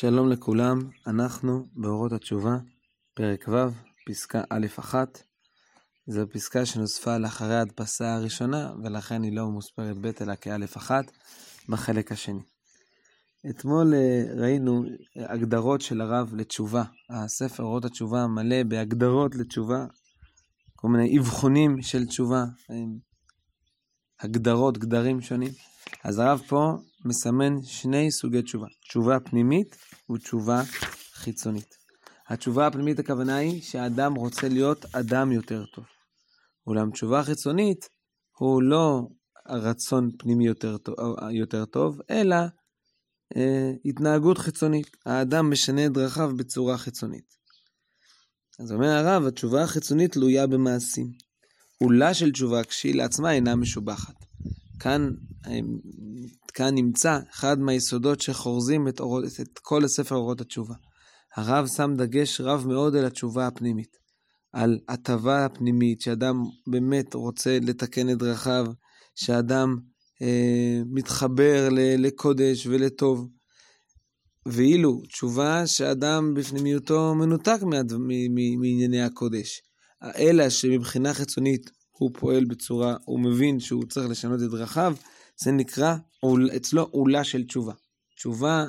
שלום לכולם, אנחנו באורות התשובה, פרק ו', פסקה א'1. זו פסקה שנוספה לאחרי ההדפסה הראשונה, ולכן היא לא מוספרת ב' אלא כא'1 בחלק השני. אתמול אה, ראינו הגדרות של הרב לתשובה. הספר אורות התשובה מלא בהגדרות לתשובה, כל מיני אבחונים של תשובה, הגדרות, גדרים שונים. אז הרב פה מסמן שני סוגי תשובה, תשובה פנימית ותשובה חיצונית. התשובה הפנימית הכוונה היא שהאדם רוצה להיות אדם יותר טוב. אולם תשובה חיצונית הוא לא רצון פנימי יותר טוב, יותר טוב אלא אה, התנהגות חיצונית. האדם משנה את דרכיו בצורה חיצונית. אז אומר הרב, התשובה החיצונית תלויה במעשים. עולה של תשובה כשהיא לעצמה אינה משובחת. כאן, כאן נמצא אחד מהיסודות שחורזים את, אור, את כל הספר אורות התשובה. הרב שם דגש רב מאוד על התשובה הפנימית, על הטבה הפנימית, שאדם באמת רוצה לתקן את דרכיו, שאדם אה, מתחבר ל, לקודש ולטוב. ואילו תשובה שאדם בפנימיותו מנותק מענייני הקודש, אלא שמבחינה חיצונית הוא פועל בצורה, הוא מבין שהוא צריך לשנות את דרכיו, זה נקרא אצלו עולה של תשובה. תשובה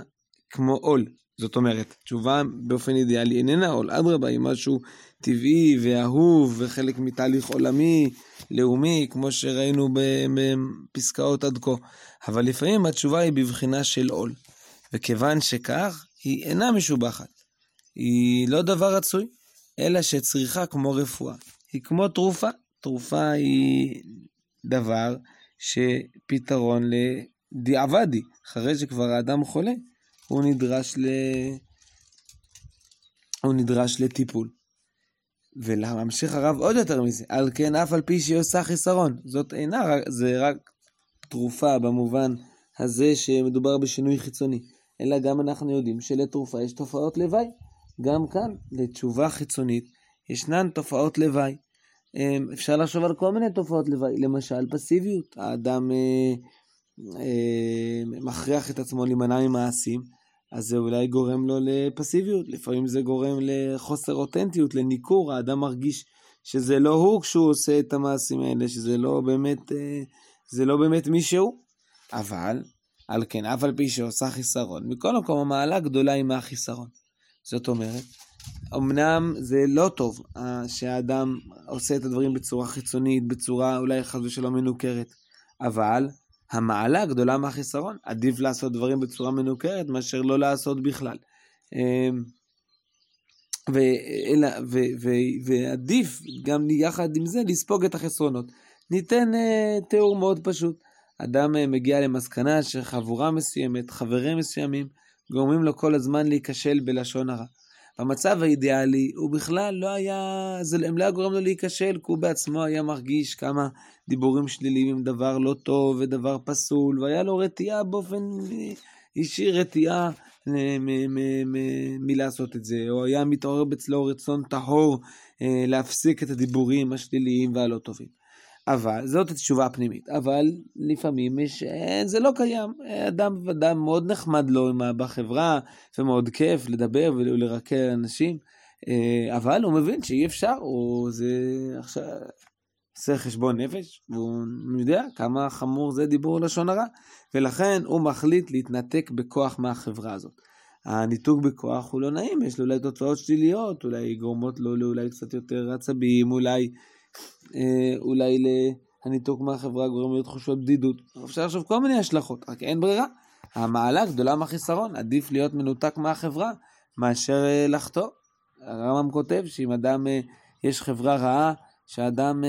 כמו עול, זאת אומרת, תשובה באופן אידיאלי איננה עול, אדרבה, היא משהו טבעי ואהוב וחלק מתהליך עולמי, לאומי, כמו שראינו בפסקאות עד כה. אבל לפעמים התשובה היא בבחינה של עול. וכיוון שכך, היא אינה משובחת. היא לא דבר רצוי, אלא שצריכה כמו רפואה. היא כמו תרופה. תרופה היא דבר שפתרון לדיעבדי, אחרי שכבר האדם חולה, הוא נדרש, ל... הוא נדרש לטיפול. ולהמשיך הרב עוד יותר מזה, על כן אף על פי שהיא עושה חיסרון, זאת אינה, זה רק תרופה במובן הזה שמדובר בשינוי חיצוני, אלא גם אנחנו יודעים שלתרופה יש תופעות לוואי. גם כאן, לתשובה חיצונית, ישנן תופעות לוואי. אמ, אפשר לחשוב על כל מיני תופעות לוואי, למשל פסיביות, האדם אה, אה, מכריח את עצמו להימנע ממעשים, אז זה אולי גורם לו לפסיביות, לפעמים זה גורם לחוסר אותנטיות, לניכור, האדם מרגיש שזה לא הוא כשהוא עושה את המעשים האלה, שזה לא באמת, אה, זה לא באמת מי שהוא. אבל, על כן, אף על פי שעושה חיסרון, מכל מקום המעלה גדולה היא מהחיסרון. זאת אומרת, אמנם זה לא טוב אה, שהאדם עושה את הדברים בצורה חיצונית, בצורה אולי חס ושלום מנוכרת, אבל המעלה גדולה מהחיסרון. עדיף לעשות דברים בצורה מנוכרת מאשר לא לעשות בכלל. אמ, ואלא, ו, ו, ועדיף גם יחד עם זה לספוג את החסרונות. ניתן uh, תיאור מאוד פשוט. אדם uh, מגיע למסקנה שחבורה מסוימת, חברים מסוימים, גורמים לו כל הזמן להיכשל בלשון הרע. במצב האידיאלי הוא בכלל לא היה, זה, לא היה גורם לו להיכשל, כי הוא בעצמו היה מרגיש כמה דיבורים שליליים הם דבר לא טוב ודבר פסול, והיה לו רתיעה באופן אישי, רתיעה אה, מלעשות את זה, או היה מתעורר אצלו רצון טהור אה, להפסיק את הדיבורים השליליים והלא טובים. אבל, זאת התשובה הפנימית, אבל לפעמים יש, אה, זה לא קיים. אדם, אדם מאוד נחמד לו בחברה, ומאוד כיף לדבר ולרקר אנשים, אה, אבל הוא מבין שאי אפשר, הוא זה עכשיו עושה חשבון נפש, והוא יודע כמה חמור זה דיבור לשון הרע, ולכן הוא מחליט להתנתק בכוח מהחברה הזאת. הניתוק בכוח הוא לא נעים, יש לו אולי תוצאות שליליות, אולי גורמות לו לאולי קצת יותר עצבים, אולי אה, אולי הניתוק מהחברה גורם להיות תחושות בדידות. אפשר לחשוב כל מיני השלכות, רק אין ברירה. המעלה גדולה מהחיסרון, עדיף להיות מנותק מהחברה מאשר אה, לחטוא. הרמב"ם כותב שאם אדם, אה, יש חברה רעה, שאדם,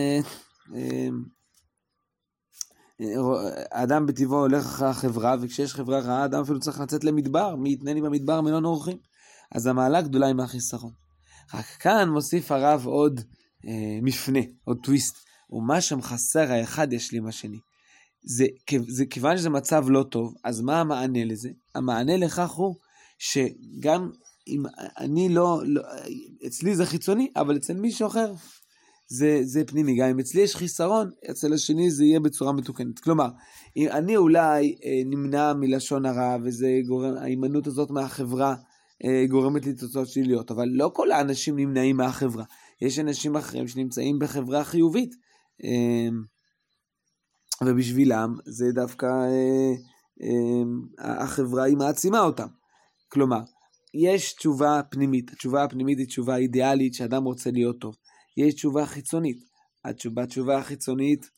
אדם בטבעו הולך אחרי החברה, וכשיש חברה רעה, אדם אפילו צריך לצאת למדבר, מי יתנני במדבר מלון אורחים. אז המעלה גדולה היא מהחיסרון. רק כאן מוסיף הרב עוד אה, מפנה, עוד טוויסט, ומה שם חסר האחד ישלים השני. זה, זה כיוון שזה מצב לא טוב, אז מה המענה לזה? המענה לכך הוא שגם אם אני לא, לא, אצלי זה חיצוני, אבל אצל מישהו אחר זה, זה פנימי. גם אם אצלי יש חיסרון, אצל השני זה יהיה בצורה מתוקנת. כלומר, אם אני אולי אה, נמנע מלשון הרע, וזה גורם, ההימנעות הזאת מהחברה אה, גורמת לי תוצאות שליליות, אבל לא כל האנשים נמנעים מהחברה. יש אנשים אחרים שנמצאים בחברה חיובית, אה, ובשבילם זה דווקא, אה, אה, החברה היא מעצימה אותם. כלומר, יש תשובה פנימית, התשובה הפנימית היא תשובה אידיאלית שאדם רוצה להיות טוב. יש תשובה חיצונית. התשובה, התשובה החיצונית,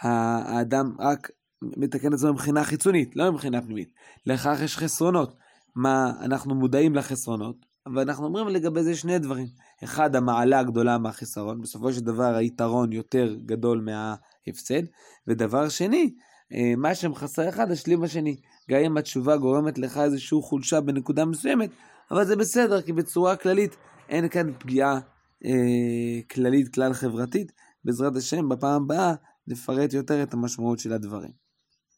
האדם רק מתקן את עצמו מבחינה חיצונית, לא מבחינה פנימית. לכך יש חסרונות. מה, אנחנו מודעים לחסרונות, אבל אנחנו אומרים לגבי זה שני דברים. אחד, המעלה הגדולה מהחיסרון, בסופו של דבר היתרון יותר גדול מההפסד, ודבר שני, אה, מה שמחסר אחד, השלים בשני. גם אם התשובה גורמת לך איזושהי חולשה בנקודה מסוימת, אבל זה בסדר, כי בצורה כללית אין כאן פגיעה אה, כללית, כלל חברתית. בעזרת השם, בפעם הבאה נפרט יותר את המשמעות של הדברים.